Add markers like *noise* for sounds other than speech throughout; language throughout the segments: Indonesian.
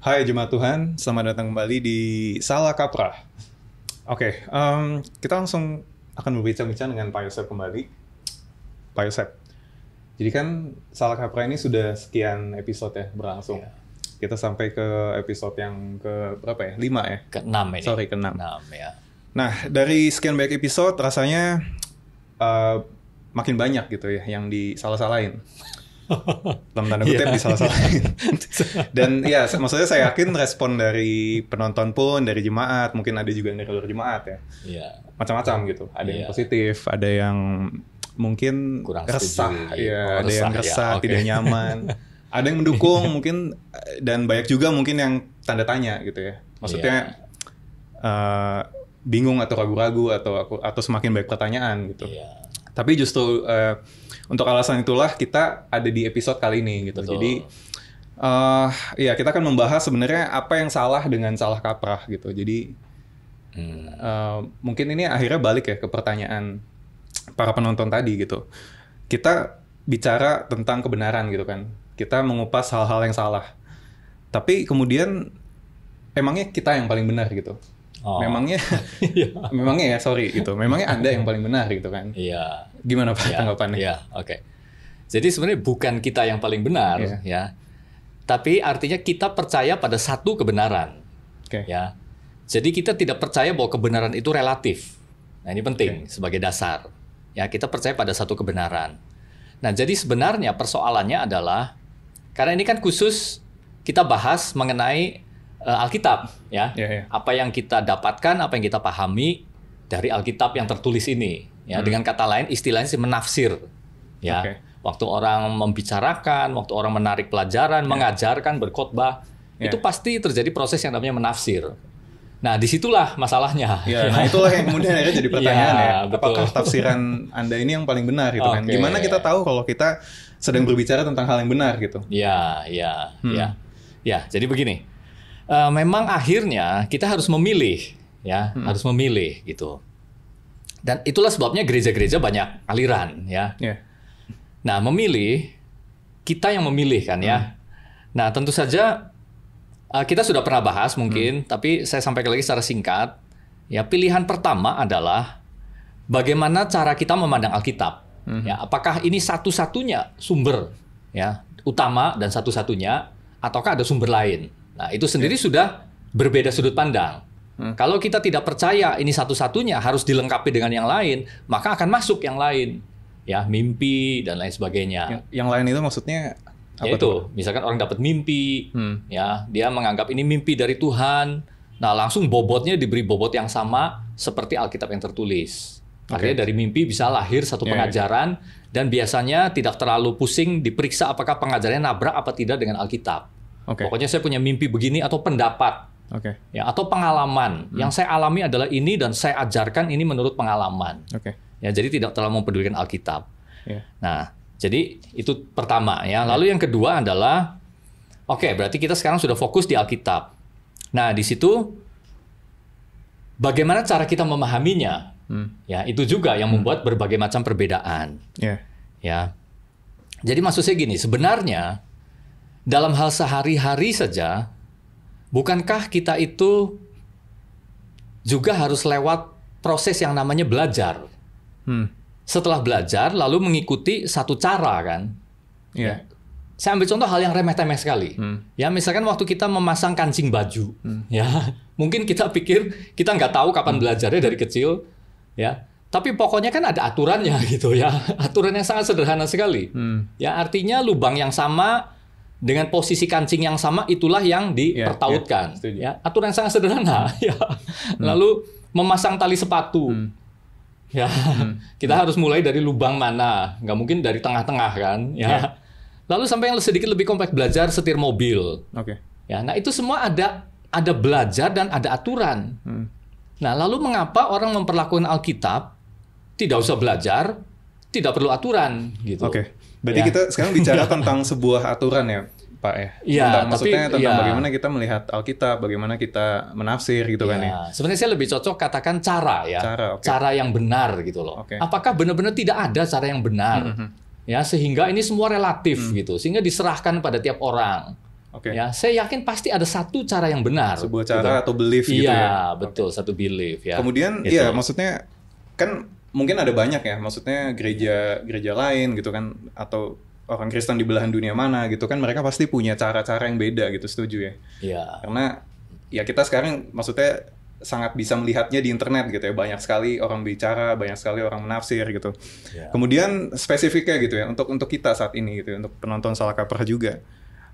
Hai jemaat Tuhan, selamat datang kembali di Salah Kaprah. Oke, em, kita langsung akan berbincang-bincang dengan Pak Yosef kembali. Pak Yosef, jadi kan Salah Kaprah ini sudah sekian episode ya berlangsung. Iya. Kita sampai ke episode yang ke berapa ya? Lima ya? Keenam ini. Sorry, keenam. Enam ya. Nah, dari sekian banyak episode, rasanya eh, makin banyak gitu ya yang disalah-salahin. Dalam tanda kutip Iya. disalah-salahin. *laughs* Dan ya, maksudnya saya yakin respon dari penonton pun, dari jemaat, mungkin ada juga yang dari luar jemaat ya. Iya. Macam-macam gitu. Ada yang Iya. positif, ada yang mungkin Kurang resah, setuju. ya, Oh, ada yang resah, ya, resah, oke. tidak nyaman. *laughs* ada yang mendukung mungkin dan banyak juga mungkin yang tanda tanya gitu ya. Maksudnya eh, bingung atau ragu-ragu atau aku- atau semakin banyak pertanyaan gitu. Iya. Tapi justru eh, untuk alasan itulah kita ada di episode kali ini gitu. Betul. Jadi eh ya kita akan membahas sebenarnya apa yang salah dengan salah kaprah gitu. Jadi Hmm. eh, mungkin ini akhirnya balik ya ke pertanyaan para penonton tadi gitu. Kita bicara tentang kebenaran gitu kan. Kita mengupas hal-hal yang salah. Tapi kemudian emangnya kita yang paling benar gitu. Oh. Memangnya *laughs* Iya. memangnya ya sorry gitu. Memangnya Anda yang paling benar gitu kan. Iya. Gimana Pak Iya. tanggapannya? Iya, oke. Jadi sebenarnya bukan kita yang paling benar Iya. ya. Tapi artinya kita percaya pada satu kebenaran Oke. ya. Jadi kita tidak percaya bahwa kebenaran itu relatif. Nah, ini penting sebagai dasar. Ya, kita percaya pada satu kebenaran. Nah, jadi sebenarnya persoalannya adalah karena ini kan khusus kita bahas mengenai eh, Alkitab, ya. Iya, iya. Apa yang kita dapatkan, apa yang kita pahami dari Alkitab yang tertulis ini, ya. Hmm. Dengan kata lain istilahnya sih menafsir. Ya. Oke. Waktu orang membicarakan, waktu orang menarik pelajaran, mengajarkan, berkhotbah, Ya. itu pasti terjadi proses yang namanya menafsir. Nah, di situlah masalahnya. Ya, *laughs* nah itulah yang kemudian akhirnya jadi pertanyaan ya. betul. Apakah tafsiran Anda ini yang paling benar gitu kan? Oke. Gimana kita tahu kalau kita sedang berbicara tentang hal yang benar gitu? Ya, ya, Hmm. ya, ya. Jadi begini, Eh, memang akhirnya kita harus memilih, ya, Hmm. harus memilih gitu. Dan itulah sebabnya gereja-gereja banyak aliran, ya. Ya. Nah, memilih kita yang memilih kan ya. Hmm. Nah, tentu saja eh, kita sudah pernah bahas Hmm. mungkin, tapi saya sampaikan lagi secara singkat. Ya, pilihan pertama adalah bagaimana cara kita memandang Alkitab. Hmm. Ya, apakah ini satu-satunya sumber ya utama dan satu-satunya, ataukah ada sumber lain? Nah, itu sendiri sudah berbeda sudut pandang. Hmm. Kalau kita tidak percaya ini satu-satunya harus dilengkapi dengan yang lain, maka akan masuk yang lain, ya mimpi dan lain sebagainya. Yang, yang lain itu maksudnya apa Ya tuh? itu, misalkan orang dapat mimpi, Hmm. ya dia menganggap ini mimpi dari Tuhan. Nah, langsung bobotnya diberi bobot yang sama seperti Alkitab yang tertulis. Artinya dari mimpi bisa lahir satu Ya, ya. pengajaran dan biasanya tidak terlalu pusing diperiksa apakah pengajarannya nabrak apa tidak dengan Alkitab. Oke. Pokoknya saya punya mimpi begini atau pendapat Oke. ya atau pengalaman. Hmm. Yang saya alami adalah ini dan saya ajarkan ini menurut pengalaman. Oke. Ya, jadi tidak terlalu mempedulikan Alkitab. Ya. Nah, jadi itu pertama ya. Lalu yang kedua adalah oke, berarti kita sekarang sudah fokus di Alkitab. Nah, di situ bagaimana cara kita memahaminya? Hmm. Ya, itu juga yang membuat berbagai macam perbedaan, Ya. ya. Jadi maksud saya gini, sebenarnya dalam hal sehari-hari saja bukankah kita itu juga harus lewat proses yang namanya belajar? Hmm. setelah belajar lalu mengikuti satu cara kan. Ya. Saya ambil contoh hal yang remeh-temeh sekali. Hmm. Ya misalkan waktu kita memasang kancing baju, ya *laughs* mungkin kita pikir kita nggak tahu kapan belajarnya dari kecil, ya. Tapi pokoknya kan ada aturannya *laughs* gitu ya, aturan yang sangat sederhana sekali. Hmm. Ya artinya lubang yang sama dengan posisi kancing yang sama itulah yang Ya, ya, dipertautkan. setuju. ya, aturan yang sangat sederhana. *laughs* ya. Lalu memasang tali sepatu. Hmm. Ya, *laughs* kita harus mulai dari lubang mana? Nggak mungkin dari tengah-tengah kan? Ya. Ya. Lalu sampai yang sedikit lebih kompleks belajar setir mobil. Oke. Ya, nah itu semua ada ada belajar dan ada aturan. Hmm. Nah, lalu mengapa orang memperlakukan Alkitab tidak usah belajar, tidak perlu aturan gitu? Oke. Berarti Ya. kita sekarang bicara *laughs* tentang sebuah aturan ya, Pak ya. Iya, Tentang, tapi- maksudnya tentang iya. bagaimana kita melihat Alkitab, bagaimana kita menafsir gitu kan ya. Ya, sebenarnya saya lebih cocok katakan cara ya, Cara, oke. yang benar gitu loh. Oke. Apakah benar-benar tidak ada cara yang benar? Mhm. Ya, sehingga ini semua relatif Hmm. gitu, sehingga diserahkan pada tiap orang. Oke. Ya, saya yakin pasti ada satu cara yang benar. Sebuah gitu. cara atau belief gitu Iya, ya. betul, satu belief ya. Kemudian Gitu. iya maksudnya kan mungkin ada banyak ya, maksudnya gereja gereja lain gitu kan atau orang Kristen di belahan dunia mana gitu kan mereka pasti punya cara-cara yang beda gitu, setuju ya. Iya. Karena ya kita sekarang maksudnya sangat bisa melihatnya di internet gitu ya, banyak sekali orang bicara, banyak sekali orang menafsir gitu. Iya. Kemudian spesifiknya gitu ya untuk untuk kita saat ini gitu ya, untuk penonton salah kaprah juga.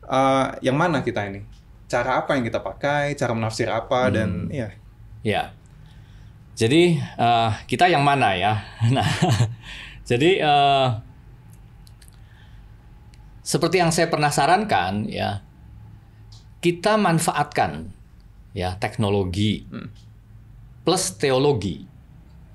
Eh, yang mana kita ini? Cara apa yang kita pakai, cara menafsir apa dan ya Ya. Jadi eh, kita yang mana ya? *laughs* Nah, jadi eh, seperti yang saya pernah sarankan ya, kita manfaatkan ya teknologi plus teologi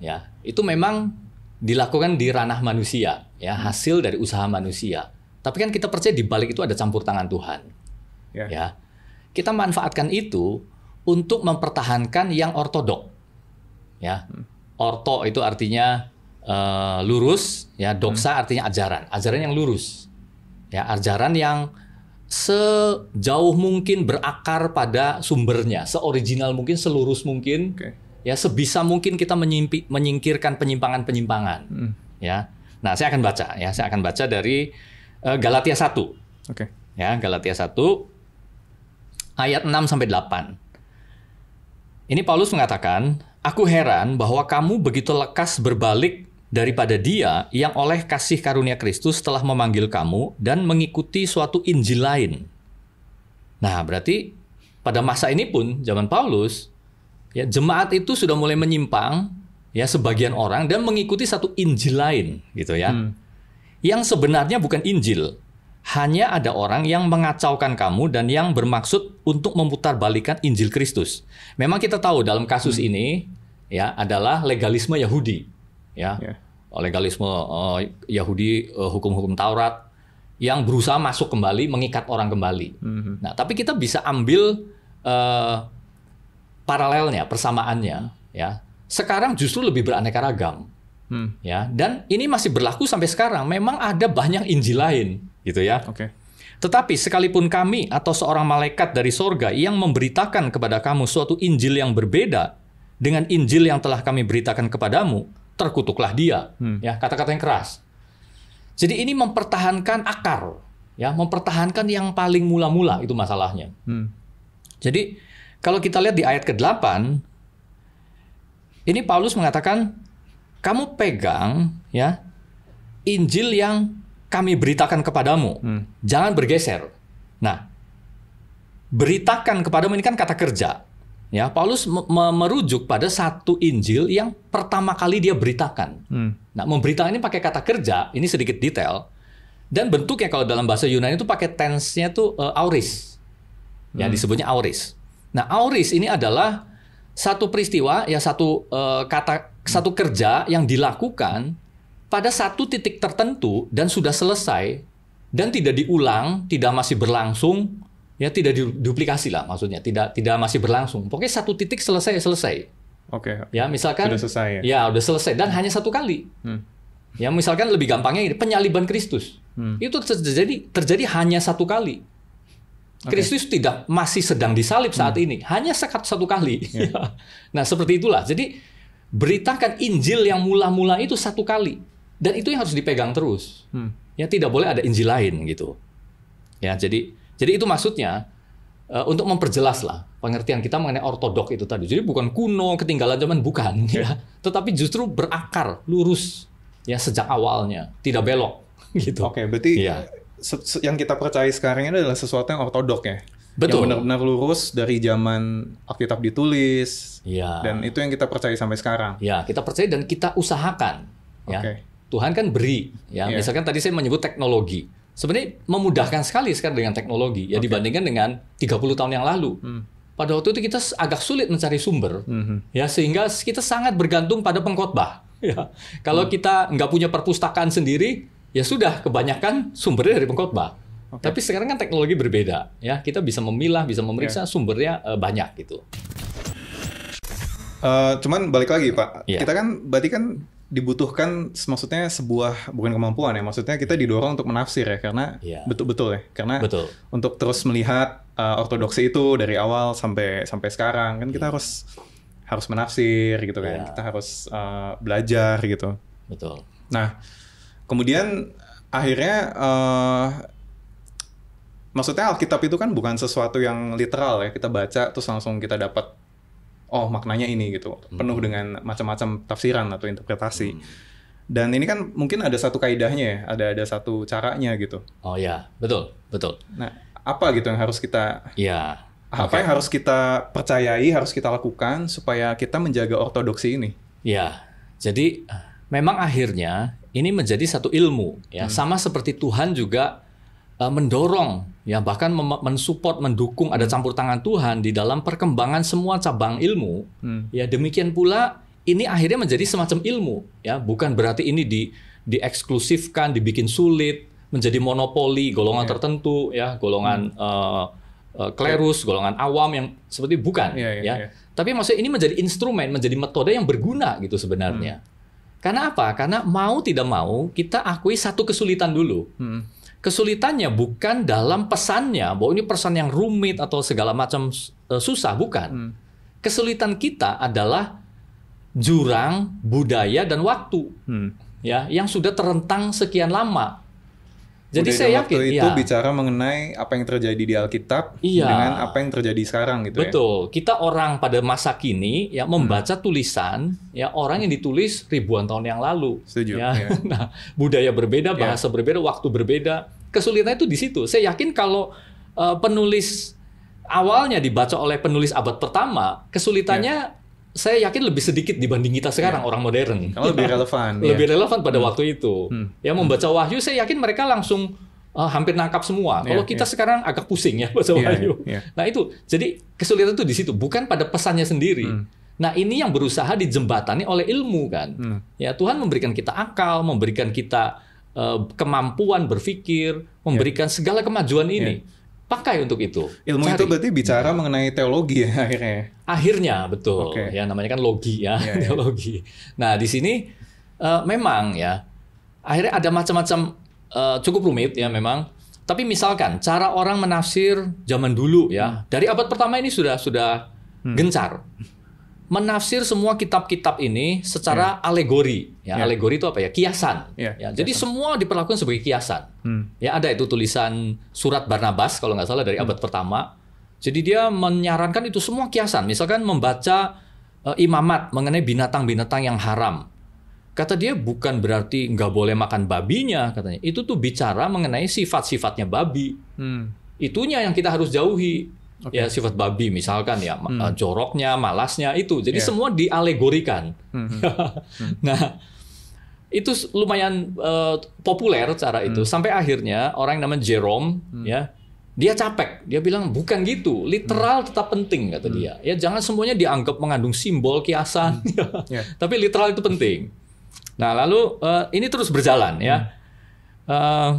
ya itu memang dilakukan di ranah manusia ya hasil dari usaha manusia. Tapi kan kita percaya di balik itu ada campur tangan Tuhan ya. ya kita manfaatkan itu untuk mempertahankan yang ortodok ya. Orto itu artinya eh, lurus ya. Doksa artinya ajaran. Ajaran yang lurus. Ya ajaran yang sejauh mungkin berakar pada sumbernya seoriginal mungkin selurus mungkin. Oke. ya sebisa mungkin kita menyimpi- menyingkirkan penyimpangan-penyimpangan. Hmm. ya. Nah saya akan baca ya. Saya akan baca dari eh, Galatia 1 Oke. ya Galatia 1 ayat 6 sampai 8. Ini Paulus mengatakan, "Aku heran bahwa kamu begitu lekas berbalik daripada Dia yang oleh kasih karunia Kristus telah memanggil kamu dan mengikuti suatu Injil lain." Nah, berarti pada masa ini pun zaman Paulus ya jemaat itu sudah mulai menyimpang ya sebagian orang dan mengikuti satu Injil lain gitu ya Hmm. yang sebenarnya bukan Injil. Hanya ada orang yang mengacaukan kamu dan yang bermaksud untuk memutarbalikkan Injil Kristus. Memang kita tahu dalam kasus ini ya adalah legalisme Yahudi, ya. Ya. Legalisme eh, Yahudi eh, hukum-hukum Taurat yang berusaha masuk kembali mengikat orang kembali. Mhm. Nah, tapi kita bisa ambil eh, paralelnya, persamaannya, ya. Sekarang justru lebih beraneka ragam Hmm. ya dan ini masih berlaku sampai sekarang memang ada banyak Injil lain gitu ya Oke. tetapi sekalipun kami atau seorang malaikat dari sorga yang memberitakan kepada kamu suatu Injil yang berbeda dengan Injil yang telah kami beritakan kepadamu terkutuklah dia Hmm. ya kata-kata yang keras jadi ini mempertahankan akar ya mempertahankan yang paling mula-mula itu masalahnya Hmm. jadi kalau kita lihat di ayat ke-8 ini Paulus mengatakan kamu pegang ya Injil yang kami beritakan kepadamu. Hmm. Jangan bergeser. Nah, beritakan kepadamu ini kan kata kerja. Ya, Paulus me- me- merujuk pada satu Injil yang pertama kali dia beritakan. Hmm. Nah, memberitakan ini pakai kata kerja, ini sedikit detail. Dan bentuknya kalau dalam bahasa Yunani itu pakai tense-nya tuh eh, auris. Ya, disebutnya auris. Nah, auris ini adalah satu peristiwa ya satu eh, kata satu kerja yang dilakukan pada satu titik tertentu dan sudah selesai dan tidak diulang, tidak masih berlangsung, ya tidak diduplikasi lah maksudnya, tidak tidak masih berlangsung. Pokoknya satu titik selesai selesai. Oke. Ya, misalkan Sudah selesai ya? Ya, udah selesai dan hanya satu kali. Hmm. Ya, misalkan lebih gampangnya ini, penyaliban Kristus. Hmm. Itu terjadi terjadi hanya satu kali. Kristus tidak masih sedang disalib saat Hmm. ini, hanya sekat satu kali. Ya. *laughs* nah, seperti itulah. Jadi beritakan Injil yang mula-mula itu satu kali dan itu yang harus dipegang terus. Hmm. Ya, tidak boleh ada Injil lain gitu. Ya, jadi jadi itu maksudnya eh, untuk memperjelas lah pengertian kita mengenai ortodok itu tadi. Jadi bukan kuno, ketinggalan zaman bukan, *laughs* ya. Tetapi justru berakar, lurus, ya sejak awalnya, tidak belok, *laughs* gitu. Oke, berarti Iya. se- se- yang kita percaya sekarang ini adalah sesuatu yang ortodok ya. Betul. Yang benar-benar lurus dari zaman Alkitab ditulis Ya. dan itu yang kita percaya sampai sekarang. Ya, kita percaya dan kita usahakan. Ya. Oke. Tuhan kan beri. Ya, Iya. misalkan tadi saya menyebut teknologi. Sebenarnya memudahkan sekali sekarang dengan teknologi ya Oke. dibandingkan dengan 30 tahun yang lalu. Hmm. Pada waktu itu kita agak sulit mencari sumber. Mhm. Ya, sehingga kita sangat bergantung pada pengkhotbah. *laughs* Ya. Kalau Hmm. kita nggak punya perpustakaan sendiri, ya sudah kebanyakan sumbernya dari pengkhotbah. Oke. Tapi sekarang kan teknologi berbeda, ya kita bisa memilah, bisa memeriksa sumbernya eh, banyak gitu. Eh, cuman balik lagi Pak, Iya. kita kan berarti kan dibutuhkan maksudnya sebuah bukan kemampuan ya maksudnya kita didorong untuk menafsir ya karena Iya. betul-betul ya karena Betul. untuk terus melihat uh, ortodoksi itu dari awal sampai sampai sekarang kan kita harus harus menafsir gitu kan Iya. kita harus uh, belajar gitu Betul. nah kemudian akhirnya uh, maksudnya Alkitab itu kan bukan sesuatu yang literal ya kita baca terus langsung kita dapat oh maknanya ini gitu. Penuh dengan macam-macam tafsiran atau interpretasi. Dan ini kan mungkin ada satu kaidahnya ya ada ada satu caranya gitu. Oh ya, betul, betul. nah apa gitu yang harus kita Ya. apa yang harus kita percayai harus kita lakukan supaya kita menjaga ortodoksi ini? Ya. Jadi memang akhirnya ini menjadi satu ilmu ya, sama seperti Tuhan juga eh, mendorong ya bahkan mensupport mendukung ada campur tangan Tuhan di dalam perkembangan semua cabang ilmu. Hmm. Ya demikian pula ini akhirnya menjadi semacam ilmu ya, bukan berarti ini di dieksklusifkan, dibikin sulit, menjadi monopoli golongan tertentu ya, golongan eh, eh, klerus, golongan awam yang seperti bukan Iya, iya, ya. iya. Tapi maksudnya ini menjadi instrumen, menjadi metode yang berguna gitu sebenarnya. Karena apa? Karena mau tidak mau kita akui satu kesulitan dulu. Hmm. Kesulitannya bukan dalam pesannya bahwa ini pesan yang rumit atau segala macam eh, susah, bukan. Hmm. Kesulitan kita adalah jurang budaya dan waktu Hmm. ya yang sudah terentang sekian lama. Jadi Budaya saya waktu yakin itu ya, bicara mengenai apa yang terjadi di Alkitab Iya. dengan apa yang terjadi sekarang gitu ya. Betul. Kita orang pada masa kini ya membaca tulisan ya orang yang ditulis ribuan tahun yang lalu. Setuju, Ya. iya. *laughs* Nah, budaya berbeda, bahasa berbeda, waktu berbeda. Kesulitannya itu di situ. Saya yakin kalau eh, penulis awalnya dibaca oleh penulis abad pertama, kesulitannya saya yakin lebih sedikit dibanding kita sekarang orang modern. Kalau lebih relevan. ya. lebih relevan pada waktu itu. Hmm. Ya membaca wahyu saya yakin mereka langsung uh, hampir nangkap semua. Kalau Iya, kita sekarang agak pusing ya baca Iya, wahyu. iya. Nah itu jadi kesulitan itu di situ, bukan pada pesannya sendiri. Hmm. Nah ini yang berusaha dijembatani oleh ilmu kan. Hmm. Ya Tuhan memberikan kita akal, memberikan kita uh, kemampuan berpikir, memberikan segala kemajuan ini. Pakai untuk itu. Ilmu Cari. itu berarti bicara mengenai teologi ya akhirnya. Akhirnya betul, Oke. ya namanya kan logi ya, Iya, iya. teologi. Nah di sini eh, memang ya, akhirnya ada macam-macam eh, cukup rumit ya memang. Tapi misalkan cara orang menafsir zaman dulu Hmm. ya, dari abad pertama ini sudah sudah gencar menafsir semua kitab-kitab ini secara alegori. Ya, Iya. alegori itu apa ya? Kiasan. Iya, ya, jadi semua diperlakukan sebagai kiasan. Hmm. Ya ada itu tulisan surat Barnabas kalau nggak salah dari abad pertama. Jadi dia menyarankan itu semua kiasan. Misalkan membaca eh, imamat mengenai binatang-binatang yang haram. Kata dia bukan berarti nggak boleh makan babinya katanya. Itu tuh bicara mengenai sifat-sifatnya babi. Hmm. Itunya yang kita harus jauhi. Ya sifat babi misalkan ya eh, joroknya, malasnya itu. Jadi Iya. semua dialegorikan. Hmm. *laughs* nah, itu lumayan eh, populer cara itu. Sampai akhirnya orang yang namanya Jerome ya dia capek. Dia bilang bukan gitu. Literal tetap penting kata dia. Ya jangan semuanya dianggap mengandung simbol kiasan. Ya. tapi literal itu penting. Nah lalu eh, ini terus berjalan ya. Eh,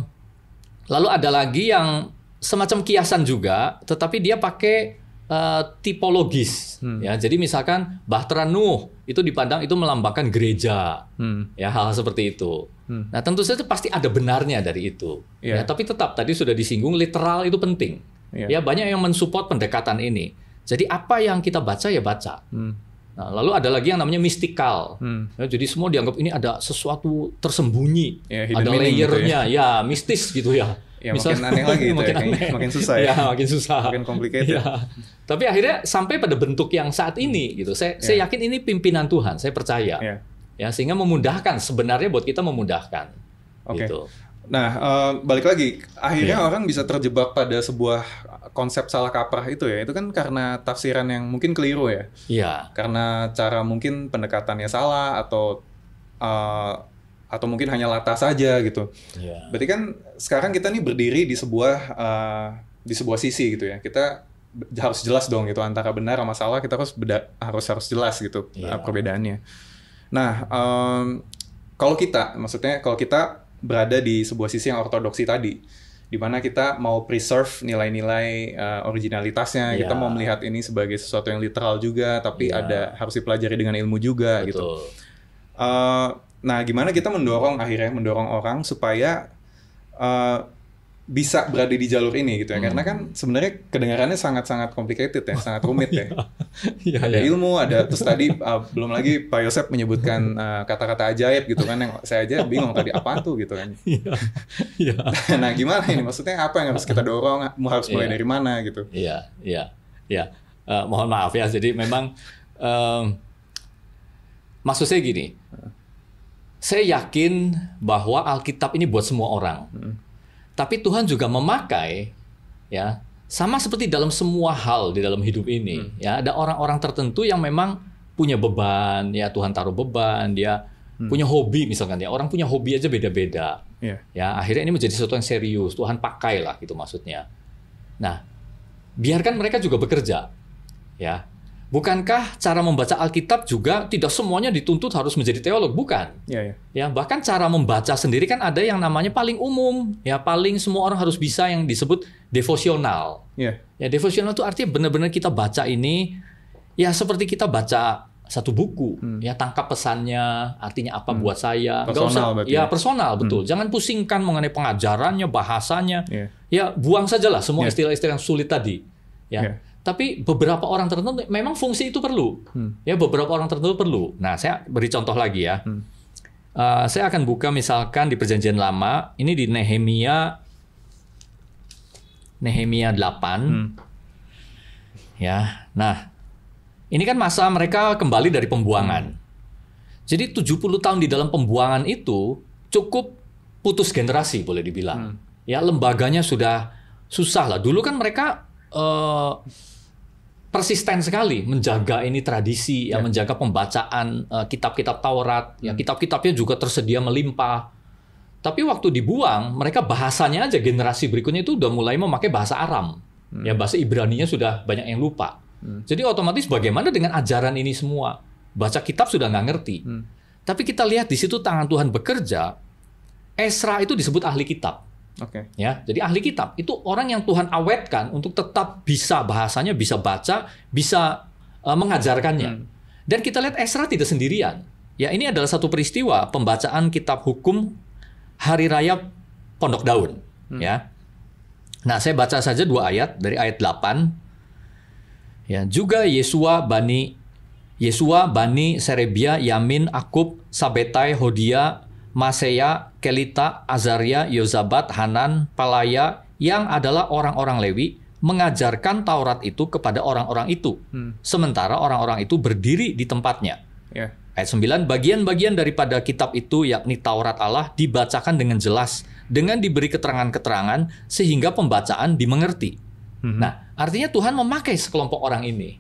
lalu ada lagi yang semacam kiasan juga tetapi dia pakai eh, tipologis ya jadi misalkan Bahtera Nuh itu dipandang itu melambangkan gereja Hmm. ya hal seperti itu. Hmm. Nah tentu saja pasti ada benarnya dari itu. Iya. Ya, tapi tetap tadi sudah disinggung literal itu penting. Iya. Ya banyak yang mensupport pendekatan ini. Jadi apa yang kita baca ya baca. Hmm. Nah, lalu ada lagi yang namanya mistikal. Hmm. Ya, jadi semua dianggap ini ada sesuatu tersembunyi, Ya, hidden ada meaning gitu layernya, ya. mistis gitu ya. Ya, makin aneh lagi ya, makin kayaknya. aneh. Makin susah ya. makin susah. Makin complicated. Ya. Tapi akhirnya sampai pada bentuk yang saat ini gitu. Saya saya yakin ini pimpinan Tuhan, saya percaya. Ya. Ya, sehingga memudahkan sebenarnya buat kita memudahkan. Oke. Gitu. Nah, eh, balik lagi, akhirnya Iya. orang bisa terjebak pada sebuah konsep salah kaprah itu ya. Itu kan karena tafsiran yang mungkin keliru ya. Iya. Karena cara mungkin pendekatannya salah atau eh, atau mungkin hanya lata saja gitu. Iya. Berarti kan sekarang kita nih berdiri di sebuah eh, di sebuah sisi gitu ya. Kita harus jelas dong gitu antara benar sama salah kita harus beda harus harus jelas gitu Iya. eh, perbedaannya. Nah, em, kalau kita maksudnya kalau kita berada di sebuah sisi yang ortodoksi tadi di mana kita mau preserve nilai-nilai eh, originalitasnya, kita Iya. mau melihat ini sebagai sesuatu yang literal juga, tapi Iya. ada harus dipelajari dengan ilmu juga gitu. Betul. Eh, nah gimana kita mendorong akhirnya mendorong orang supaya eh, bisa berada di jalur ini gitu ya. Karena kan sebenarnya kedengarannya sangat-sangat complicated ya, sangat rumit ya. *laughs* Iya, ada iya. ilmu, ada terus tadi uh, belum lagi Pak Yosep menyebutkan uh, kata-kata ajaib gitu kan yang saya aja bingung tadi apa tuh gitu kan. *laughs* Iya. *laughs* Nah gimana ini maksudnya apa yang harus kita dorong harus mulai dari mana gitu. Iya, iya, iya. Eh, mohon maaf ya. Jadi memang em, maksud saya gini. Saya yakin bahwa Alkitab ini buat semua orang. Tapi Tuhan juga memakai ya sama seperti dalam semua hal di dalam hidup ini ya ada orang-orang tertentu yang memang punya beban ya Tuhan taruh beban dia punya hobi misalkan ya orang punya hobi aja beda-beda. Iya. ya akhirnya ini menjadi sesuatu yang serius Tuhan pakai lah gitu maksudnya. Nah biarkan mereka juga bekerja ya bukankah cara membaca Alkitab juga tidak semuanya dituntut harus menjadi teolog? Bukan. Iya, iya. ya bahkan cara membaca sendiri kan ada yang namanya paling umum. Ya paling semua orang harus bisa yang disebut devosional. Iya. ya devosional itu artinya benar-benar kita baca ini ya seperti kita baca satu buku. Ya tangkap pesannya artinya apa buat saya. Personal usah. ya ya? personal betul. Jangan pusingkan mengenai pengajarannya bahasanya. Iya. ya buang sajalah semua Iya. istilah-istilah yang sulit tadi. Ya. Iya. Tapi beberapa orang tertentu memang fungsi itu perlu. Hmm. ya beberapa orang tertentu perlu. Nah saya beri contoh lagi ya. Uh, saya akan buka misalkan di perjanjian lama ini di Nehemia Nehemia 8 ya nah ini kan masa mereka kembali dari pembuangan. Jadi 70 tahun di dalam pembuangan itu cukup putus generasi boleh dibilang. Ya lembaganya sudah susah lah. Dulu kan mereka eh, persisten sekali menjaga ini tradisi ya, menjaga pembacaan eh, kitab-kitab Taurat. Ya kitab-kitabnya juga tersedia melimpah. Tapi waktu dibuang mereka bahasanya aja generasi berikutnya itu udah mulai memakai bahasa Aram. Ya bahasa Ibraninya sudah banyak yang lupa. Jadi otomatis bagaimana dengan ajaran ini semua? Baca kitab sudah nggak ngerti. Tapi kita lihat di situ tangan Tuhan bekerja Esra itu disebut ahli kitab Oke. ya. Jadi ahli kitab itu orang yang Tuhan awetkan untuk tetap bisa bahasanya, bisa baca, bisa uh, mengajarkannya. Dan kita lihat Esra tidak sendirian. Ya, ini adalah satu peristiwa pembacaan kitab hukum hari raya Pondok Daun, ya. Nah, saya baca saja dua ayat dari ayat 8. Ya, juga Yesua bani Yesua bani Serebia, Yamin, Akub, Sabetai, Hodia, Maseya, Kelita, Azaria, Yozabat, Hanan, Palaya yang adalah orang-orang Lewi mengajarkan Taurat itu kepada orang-orang itu. Sementara orang-orang itu berdiri di tempatnya. Iya. Ayat 9, bagian-bagian daripada kitab itu yakni Taurat Allah dibacakan dengan jelas dengan diberi keterangan-keterangan sehingga pembacaan dimengerti. Nah, artinya Tuhan memakai sekelompok orang ini.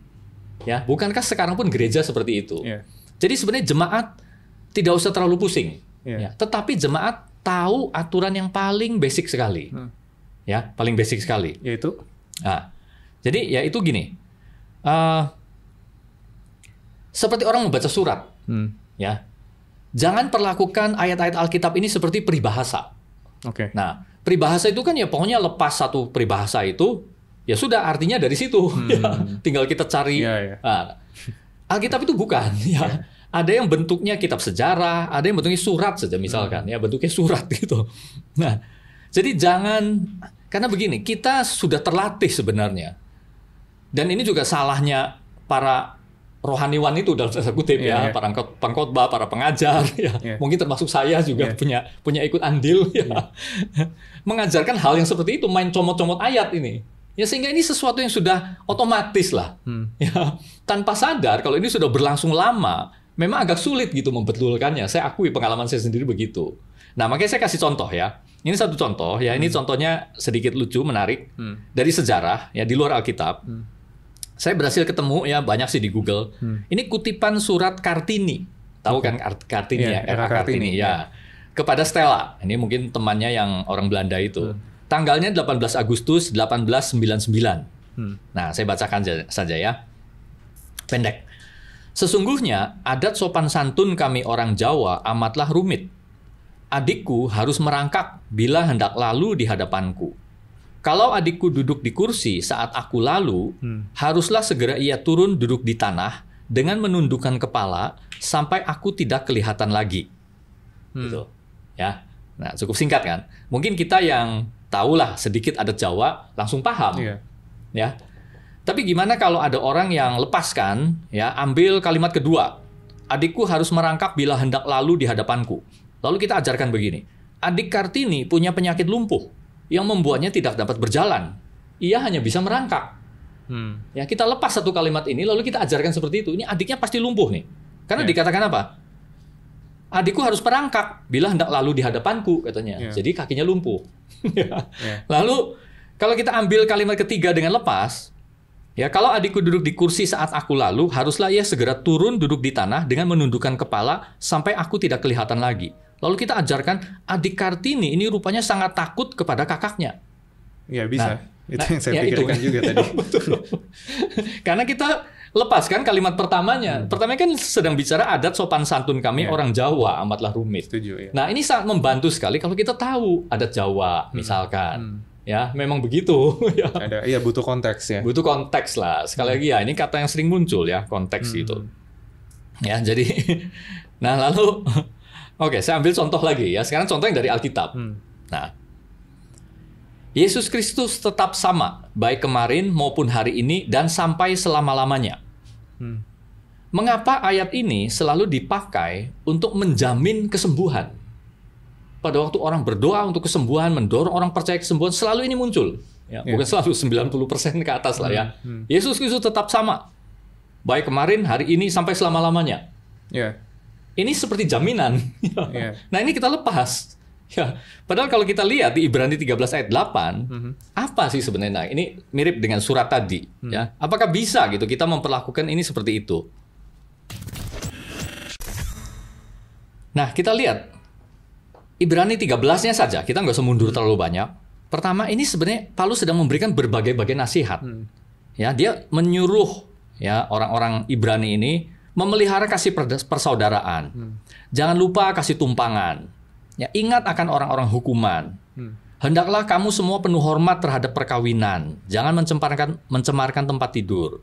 Ya, bukankah sekarang pun gereja seperti itu? Iya. Jadi sebenarnya jemaat tidak usah terlalu pusing. Iya. Ya, tetapi jemaat tahu aturan yang paling basic sekali. Ya, paling basic sekali. Yaitu Nah, jadi ya itu gini. Eh, seperti orang membaca surat, Hmm. ya. Jangan perlakukan ayat-ayat Alkitab ini seperti peribahasa. Oke. Nah, peribahasa itu kan ya pokoknya lepas satu peribahasa itu, ya sudah artinya dari situ. Ya, *laughs* tinggal kita cari. Iya, iya. Nah, Alkitab itu bukan. *laughs* Ya. Ada yang bentuknya kitab sejarah, ada yang bentuknya surat saja misalkan. Ya bentuknya surat *laughs* gitu. Nah, jadi jangan karena begini, kita sudah terlatih sebenarnya. Dan ini juga salahnya para rohaniwan itu dalam tanda kutip Iya, ya, iya. para pengkhot- pengkhotbah, para pengajar *laughs* ya. Iya. Mungkin termasuk saya juga Iya. punya punya ikut andil *laughs* ya. Mengajarkan hal yang seperti itu, main comot-comot ayat ini. Ya sehingga ini sesuatu yang sudah otomatis lah. Hmm. Ya, tanpa sadar kalau ini sudah berlangsung lama, memang agak sulit gitu membetulkannya. Saya akui pengalaman saya sendiri begitu. Nah, makanya saya kasih contoh ya. Ini satu contoh ya, ini contohnya sedikit lucu, menarik Hmm. dari sejarah ya di luar Alkitab. Saya berhasil ketemu ya banyak sih di Google. Ini kutipan surat Kartini. Tahu kan Kart- Kartini Iya, ya, era Kartini, Kartini, ya. Kepada Stella. Ini mungkin temannya yang orang Belanda itu. Tanggalnya 18 Agustus 1899. Hmm. Nah, saya bacakan ja- saja ya. Pendek. Sesungguhnya adat sopan santun kami orang Jawa amatlah rumit. Adikku harus merangkak bila hendak lalu di hadapanku. Kalau adikku duduk di kursi saat aku lalu, haruslah segera ia turun duduk di tanah dengan menundukkan kepala sampai aku tidak kelihatan lagi. gitu. Ya. Nah, cukup singkat kan? Mungkin kita yang tahulah sedikit adat Jawa langsung paham. Iya. Ya. Tapi gimana kalau ada orang yang lepaskan, ya, ambil kalimat kedua. Adikku harus merangkak bila hendak lalu di hadapanku. Lalu kita ajarkan begini. Adik Kartini punya penyakit lumpuh yang membuatnya tidak dapat berjalan. Ia hanya bisa merangkak. Hmm. Ya, kita lepas satu kalimat ini lalu kita ajarkan seperti itu. Ini adiknya pasti lumpuh nih. Karena Ya. dikatakan apa? Adikku harus merangkak bila hendak lalu di hadapanku katanya. Ya. Jadi kakinya lumpuh. *laughs* Ya. Ya. Lalu kalau kita ambil kalimat ketiga dengan lepas, ya kalau adikku duduk di kursi saat aku lalu, haruslah ia segera turun duduk di tanah dengan menundukkan kepala sampai aku tidak kelihatan lagi. Lalu kita ajarkan adik Kartini ini rupanya sangat takut kepada kakaknya. Iya bisa. Nah, itu nah, yang saya ya itu. pikirkan juga tadi. *laughs* Karena kita lepaskan kalimat pertamanya. Pertamanya kan sedang bicara adat sopan santun kami Hmm. Iya. orang Jawa amatlah rumit. Setuju ya. Nah, ini sangat membantu sekali kalau kita tahu adat Jawa misalkan. Hmm. Ya, memang begitu *laughs* ya. Ada iya butuh konteks ya. Butuh konteks lah. Sekali lagi ya, ini kata yang sering muncul ya, konteks Hmm. itu. Ya, jadi *laughs* nah lalu *laughs* oke, saya ambil contoh lagi ya. Sekarang contoh yang dari Alkitab. Hmm. Nah, Yesus Kristus tetap sama, baik kemarin maupun hari ini dan sampai selama-lamanya. Hmm. Mengapa ayat ini selalu dipakai untuk menjamin kesembuhan? Pada waktu orang berdoa untuk kesembuhan, mendorong orang percaya kesembuhan, selalu ini muncul. Ya, Ya. Bukan selalu 90% ke atas lah ya. Hmm. Yesus Kristus tetap sama. Baik kemarin, hari ini, sampai selama-lamanya. Ya. Ini seperti jaminan. Iya. *laughs* Nah ini kita lepas. Ya, padahal kalau kita lihat di Ibrani 13 ayat 8, Mhm. apa sih sebenarnya? Nah, Ini mirip dengan surat tadi, ya. Apakah bisa gitu kita memperlakukan ini seperti itu? Nah, kita lihat Ibrani 13-nya saja, kita nggak usah mundur terlalu banyak. Pertama, ini sebenarnya Paulus sedang memberikan berbagai-bagai nasihat. Hmm. Ya, dia menyuruh ya orang-orang Ibrani ini memelihara kasih persaudaraan. Jangan lupa kasih tumpangan. Ya, ingat akan orang-orang hukuman. Hmm. Hendaklah kamu semua penuh hormat terhadap perkawinan. Jangan mencemarkan mencemarkan tempat tidur.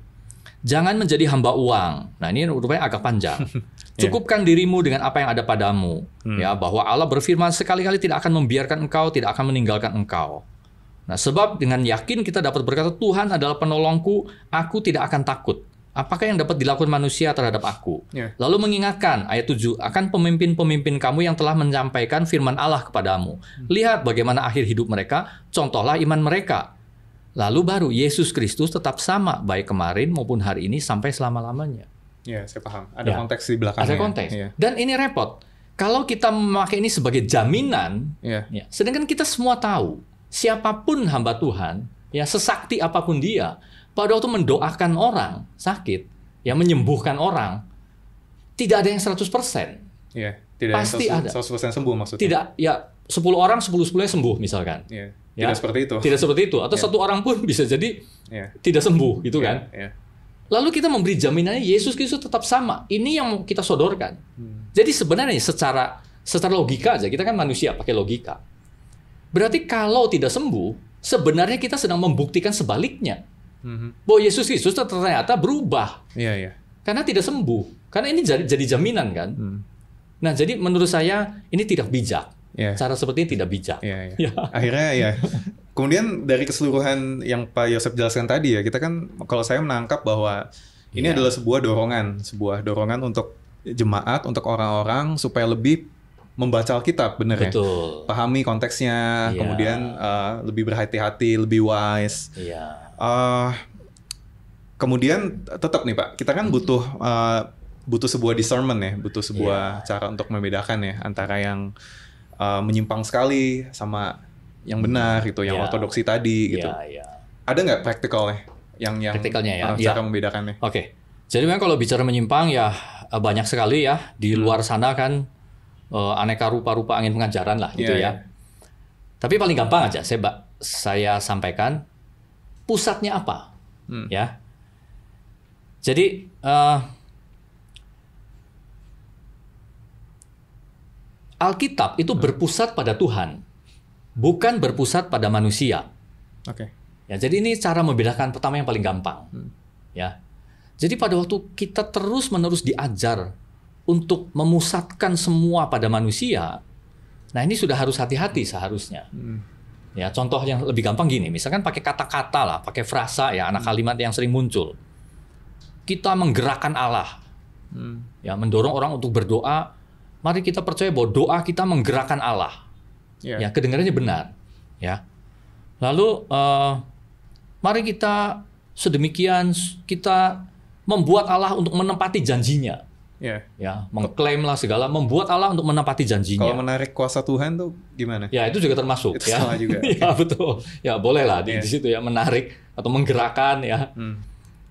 Jangan menjadi hamba uang. Nah, ini rupanya agak panjang. *laughs* Cukupkan dirimu dengan apa yang ada padamu. Ya, bahwa Allah berfirman sekali-kali tidak akan membiarkan engkau, tidak akan meninggalkan engkau. Nah, sebab dengan yakin kita dapat berkata, Tuhan adalah penolongku, aku tidak akan takut. Apakah yang dapat dilakukan manusia terhadap aku? Ya. Lalu mengingatkan, ayat 7, akan pemimpin-pemimpin kamu yang telah menyampaikan firman Allah kepadamu. Lihat bagaimana akhir hidup mereka, contohlah iman mereka. Lalu baru Yesus Kristus tetap sama, baik kemarin maupun hari ini sampai selama-lamanya. Ya, saya paham. Ada Ya. konteks di belakangnya. Ada konteks. Iya. Dan ini repot. Kalau kita memakai ini sebagai jaminan, Iya. Ya, sedangkan kita semua tahu, siapa pun hamba Tuhan, ya sesakti apa pun dia, pada waktu mendoakan orang sakit, ya menyembuhkan orang, tidak ada yang 100%. Iya. Tidak Pasti yang ada. 100% sembuh maksudnya. Tidak, ya 10 orang 10 10 sembuh misalkan. Iya. Ya. Tidak seperti itu. Tidak seperti itu atau Ya. satu orang pun bisa jadi Iya. tidak sembuh gitu Iya, kan. Iya. Lalu kita memberi jaminannya Yesus Kristus tetap sama. Ini yang mau kita sodorkan. Hmm. Jadi sebenarnya secara secara logika aja kita kan manusia pakai logika. Berarti kalau tidak sembuh, sebenarnya kita sedang membuktikan sebaliknya. Mhm. Bahwa Yesus Kristus ternyata berubah Iya, iya. karena tidak sembuh. Karena ini jadi, jadi jaminan kan. Hmm. Nah, jadi menurut saya ini tidak bijak. Iya. Cara seperti ini tidak bijak. Iya, iya. *laughs* Ya. Akhirnya ya. Kemudian dari keseluruhan yang Pak Yosef jelaskan tadi ya, kita kan kalau saya menangkap bahwa ini Iya. adalah sebuah dorongan, sebuah dorongan untuk jemaat, untuk orang-orang supaya lebih membaca Alkitab, bener ya? Pahami konteksnya, Iya. kemudian eh, lebih berhati-hati, lebih wise. Iya. Eh, kemudian tetap nih Pak, kita kan butuh eh, butuh sebuah discernment ya, butuh sebuah cara untuk membedakan ya antara yang eh, menyimpang sekali sama yang benar gitu, yang Iya. ortodoksi tadi gitu. Iya, iya. Ada nggak praktikalnya yang yang Praktikalnya ya, eh, iya. cara membedakannya? Oke. Jadi memang kalau bicara menyimpang ya eh, banyak sekali ya di Hmm. luar sana kan eh, aneka rupa-rupa angin pengajaran lah gitu Iya, ya. iya. Tapi paling gampang aja saya saya sampaikan pusatnya apa Hmm. ya. Jadi eh, Alkitab itu berpusat pada Tuhan, bukan berpusat pada manusia. Oke. Ya, jadi ini cara membedakan pertama yang paling gampang. Hmm. Ya. Jadi pada waktu kita terus-menerus diajar untuk memusatkan semua pada manusia, nah ini sudah harus hati-hati seharusnya. Hmm. Ya, contoh yang lebih gampang gini, misalkan pakai kata-kata lah, pakai frasa ya, anak kalimat yang sering muncul. Kita menggerakkan Allah, Hmm. ya mendorong orang untuk berdoa. Mari kita percaya bahwa doa kita menggerakkan Allah. Ya. Ya, kedengarannya benar. Ya. Lalu eh, mari kita sedemikian kita membuat Allah untuk menempati janjinya. Ya. Ya, mengklaim lah segala, membuat Allah untuk menempati Kalau janjinya. menarik kuasa Tuhan tuh gimana? Ya, itu juga termasuk Itu ya. salah juga. *laughs* ya, betul. Ya, boleh lah di, Iya. di situ ya menarik atau menggerakkan ya. Hmm.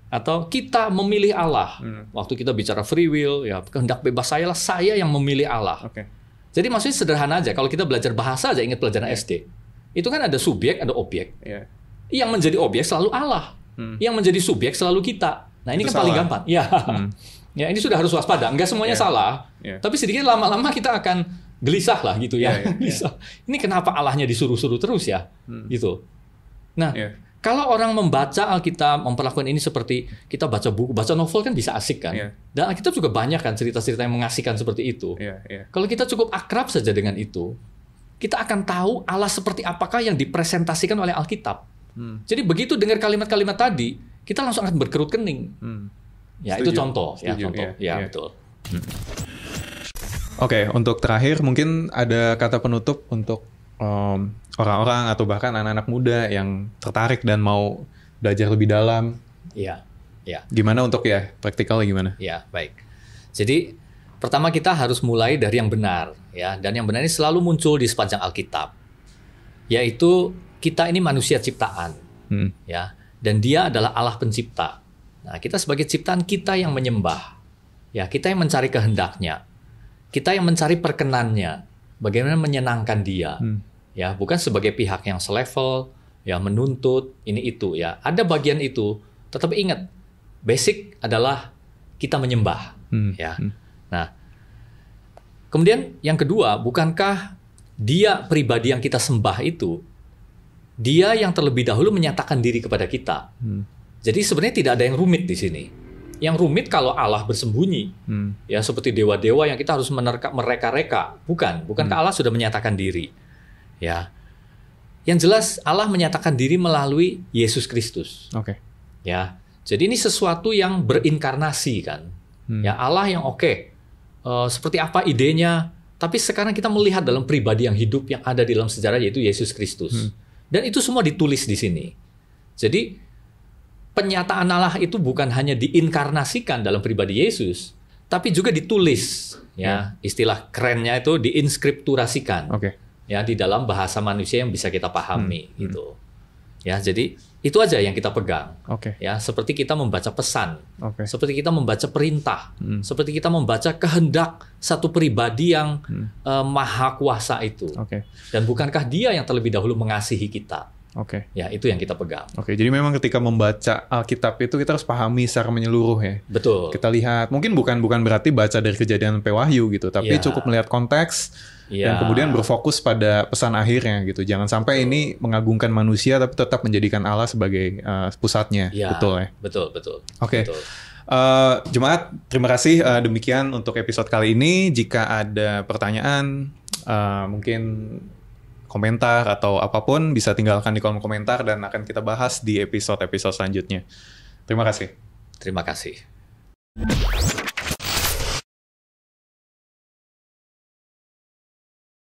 Atau kita memilih Allah. Hmm. Waktu kita bicara free will, ya kehendak bebas saya lah, saya yang memilih Allah. Oke. Jadi maksudnya sederhana aja. Kalau kita belajar bahasa aja ingat pelajaran SD. Itu kan ada subjek, ada objek. Ya. Yang menjadi objek selalu Allah. Hmm. Yang menjadi subjek selalu kita. Nah, ini Itu kan paling salah. gampang. Ya. Hmm. *laughs* Ya, ini sudah harus waspada. Enggak semuanya Ya. salah. Ya. Tapi sedikit lama-lama kita akan gelisah lah gitu ya. Ya, ya. *laughs* Gelisah. Ini kenapa Allahnya disuruh-suruh terus ya? Hmm. Gitu. Nah, Ya. Kalau orang membaca Alkitab, memperlakukan ini seperti kita baca buku, baca novel kan bisa asik kan. Iya. Dan Alkitab juga banyak kan cerita-cerita yang mengasihkan seperti itu. Ya. Ya. Kalau kita cukup akrab saja dengan itu, kita akan tahu Allah seperti apakah yang dipresentasikan oleh Alkitab. Hmm. Jadi begitu dengar kalimat-kalimat tadi, kita langsung akan berkerut kening. Hmm. Ya Setuju. itu contoh, ya Setuju, contoh, iya, ya iya. betul. Oke, untuk terakhir mungkin ada kata penutup untuk em, orang-orang atau bahkan anak-anak muda yang tertarik dan mau belajar lebih dalam. Iya, ya, Gimana untuk ya praktikalnya gimana? ya baik. Jadi pertama kita harus mulai dari yang benar, ya, dan yang benar ini selalu muncul di sepanjang Alkitab, yaitu kita ini manusia ciptaan, Hmm. ya, dan Dia adalah Allah pencipta. Nah, kita sebagai ciptaan kita yang menyembah, ya, kita yang mencari kehendaknya, kita yang mencari perkenannya, bagaimana menyenangkan Dia, Hmm. Ya, bukan sebagai pihak yang selevel, ya, menuntut ini itu, ya, ada bagian itu, tetapi ingat, basic adalah kita menyembah, Hmm. ya. Hmm. Nah, kemudian yang kedua, bukankah Dia pribadi yang kita sembah itu, Dia yang terlebih dahulu menyatakan diri kepada kita. Hmm. Jadi sebenarnya tidak ada yang rumit di sini. Yang rumit kalau Allah bersembunyi, Hmm. ya seperti dewa-dewa yang kita harus menerka mereka-reka. Bukan, bukankah Allah sudah menyatakan diri? Ya. Yang jelas Allah menyatakan diri melalui Yesus Kristus. Oke. Ya. Jadi ini sesuatu yang berinkarnasi kan. Hmm. Ya Allah yang oke. eh, seperti apa idenya? Tapi sekarang kita melihat dalam pribadi yang hidup yang ada di dalam sejarah yaitu Yesus Kristus. Hmm. Dan itu semua ditulis di sini. Jadi penyataan Allah itu bukan hanya diinkarnasikan dalam pribadi Yesus, tapi juga ditulis. Ya, istilah kerennya itu diinskripturasikan Oke. Ya di dalam bahasa manusia yang bisa kita pahami Hmm, hmm. gitu. Ya, jadi itu aja yang kita pegang. Oke. Ya, seperti kita membaca pesan, Oke. seperti kita membaca perintah, Hmm. seperti kita membaca kehendak satu pribadi yang Hmm. eh, maha kuasa itu. Oke. Dan bukankah dia yang terlebih dahulu mengasihi kita? Oke. Ya, itu yang kita pegang. Oke. Jadi memang ketika membaca Alkitab itu kita harus pahami secara menyeluruh ya. Betul. Kita lihat, mungkin bukan bukan berarti baca dari kejadian sampai wahyu gitu, tapi Iya. cukup melihat konteks Ya. dan kemudian berfokus pada pesan akhirnya gitu. Jangan sampai ini mengagungkan manusia tapi tetap menjadikan Allah sebagai uh, pusatnya. Ya, Betul ya. Betul, betul. Oke. Betul. Eh, Jemaat, terima kasih eh, demikian untuk episode kali ini. Jika ada pertanyaan, eh, mungkin komentar atau apa pun bisa tinggalkan di kolom komentar dan akan kita bahas di episode-episode selanjutnya. Terima kasih. Terima kasih.